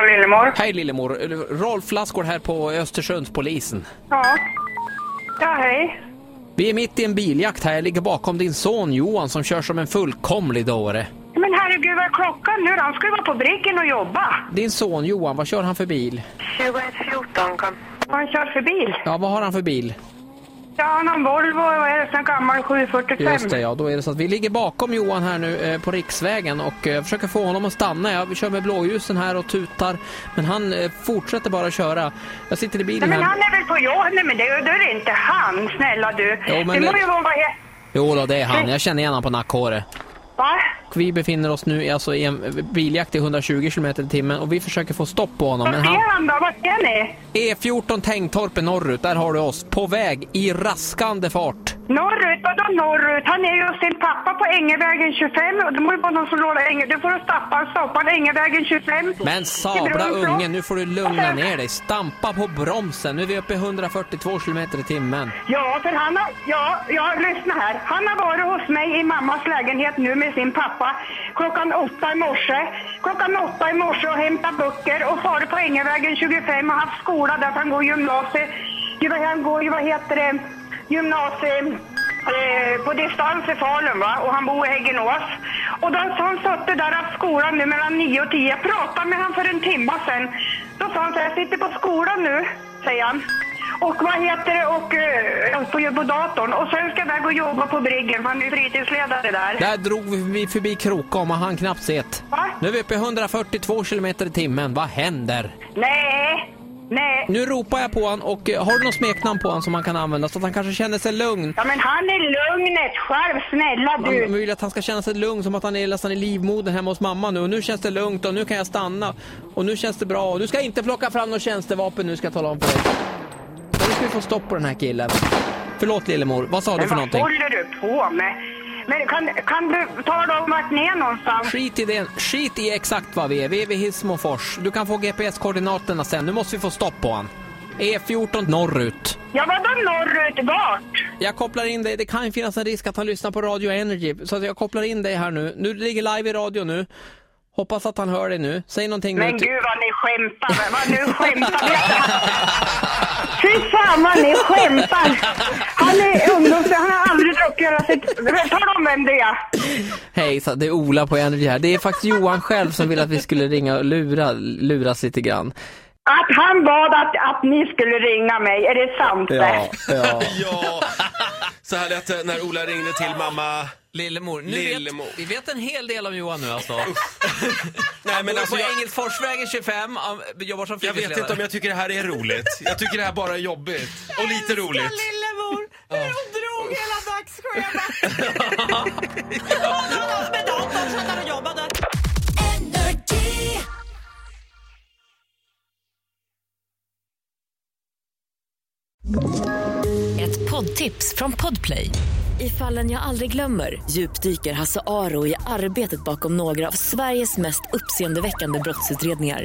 Ja, Lillemor. Hej Lillemor, Rolf Lassgård här på Östersundspolisen. Ja. Ja, hej. Vi är mitt i en biljakt här. Jag ligger bakom din son Johan som kör som en fullkomlig dåre. Men herregud, vad är klockan nu? Han ska ju vara på Briggen och jobba. Din son Johan, vad kör han för bil? 2114 kan... Vad han kör för bil? Ja, vad har han för bil? Ja, en Volvo, vad är det, sån gammal 745. Just det, ja. Då är det så att vi ligger bakom Johan här nu eh, på riksvägen och eh, försöker få honom att stanna. Ja, vi kör med blåljusen här och tutar. Men han eh, fortsätter bara köra. Jag sitter i bilen Nej, men här. han är väl på jobb? Nej, men det, då är det inte han, snälla du. Jo, men det det- må ju vara... Jo då, det är han. Jag känner igen honom på nackhåret. Va? Vi befinner oss nu i- alltså, i en biljakt i 120 km i timmen och vi försöker få stopp på honom. Vad Men han... då? Vad ser ni? E14 Tängtorpen norrut, där har du oss. På väg i raskande fart. Norrut? Vadå norrut? Han är ju hos sin pappa på Ängevägen 25 och det må ju vara någon som lånar Änge... Du får stoppa, stoppa Ängevägen 25. Men sabla Det beror på- unge, nu får du lugna ner dig. Stampa på bromsen. Nu är vi uppe i 142 km i timmen. Ja, för han har... Ja, ja, lyssna här. Han har varit hos mig i mammas lägenhet nu med sin pappa klockan åtta i morse. Klockan åtta i morse och hämtat böcker och farit på Ängevägen 25 och haft skola där för han går gymnasiet. Han går ju, vad heter det, gymnasiet eh, på distans i Falun va? Och han bor i Häggenås. Och då han suttit där av skolan nu mellan 9 och 10. Jag pratade med honom för en timme sedan. Då sa han så här, jag sitter på skolan nu, säger han. Och vad heter det, och eh, på, på datorn. Och sen ska jag iväg och jobba på Briggen, för han är fritidsledare där. Där drog vi förbi Krokom och han knappt sett. Va? Nu är vi uppe i 142 km i timmen. Vad händer? Nej, nej. Nu ropar jag på han och eh, har du något smeknamn på han som man kan använda så att han kanske känner sig lugn? Ja, men han är lugnet själv, snälla Man du. vill att han ska känna sig lugn som att han är nästan i livmodern hemma hos mamma nu. Och nu känns det lugnt och nu kan jag stanna. Och nu känns det bra. Och du ska inte plocka fram något tjänstevapen nu ska jag tala om för dig. Så nu ska vi få stopp på den här killen. Förlåt Lillemor, vad sa du Men för vad någonting? håller du på med? Men kan, kan du tala om vart ni är någonstans? Skit i det. Skit i exakt vad vi är. Vi är vid Hissmofors. Du kan få GPS-koordinaterna sen. Nu måste vi få stopp på han. E14 norrut. Ja, vadå norrut? Vart? Jag kopplar in dig. Det kan ju finnas en risk att han lyssnar på Radio Energy. Så jag kopplar in dig här nu. Nu ligger live i radio nu. Hoppas att han hör dig nu. Säg någonting Men nu. gud vad ni skämtar. Vad nu skämtar? Fy fan vad ni skämtar. Han är ungdoms... Han har aldrig druckit hela sitt... Tala om vem det är. Hej, så det är Ola på Energy här. Det är faktiskt Johan själv som vill att vi skulle ringa och lura, luras lite grann. Att han bad att, att ni skulle ringa mig. Är det sant? det? ja. Ja, så här lät det när Ola ringde till mamma. Lillemor, nu Lillemor. Vet, vi vet en hel del om Johan nu alltså. Nej, men alltså, på jag, Engelsforsvägen 25, um, jobbar som jag vet inte om jag tycker det här är roligt. Jag tycker det här bara är jobbigt. Och lite roligt. Lillemor, hur hon drog dagsschemat. Med datorn satt han och jobbade. Ett poddtips från Podplay. I fallen jag aldrig glömmer djupdyker Hasse Aro i arbetet bakom några av Sveriges mest uppseendeväckande brottsutredningar.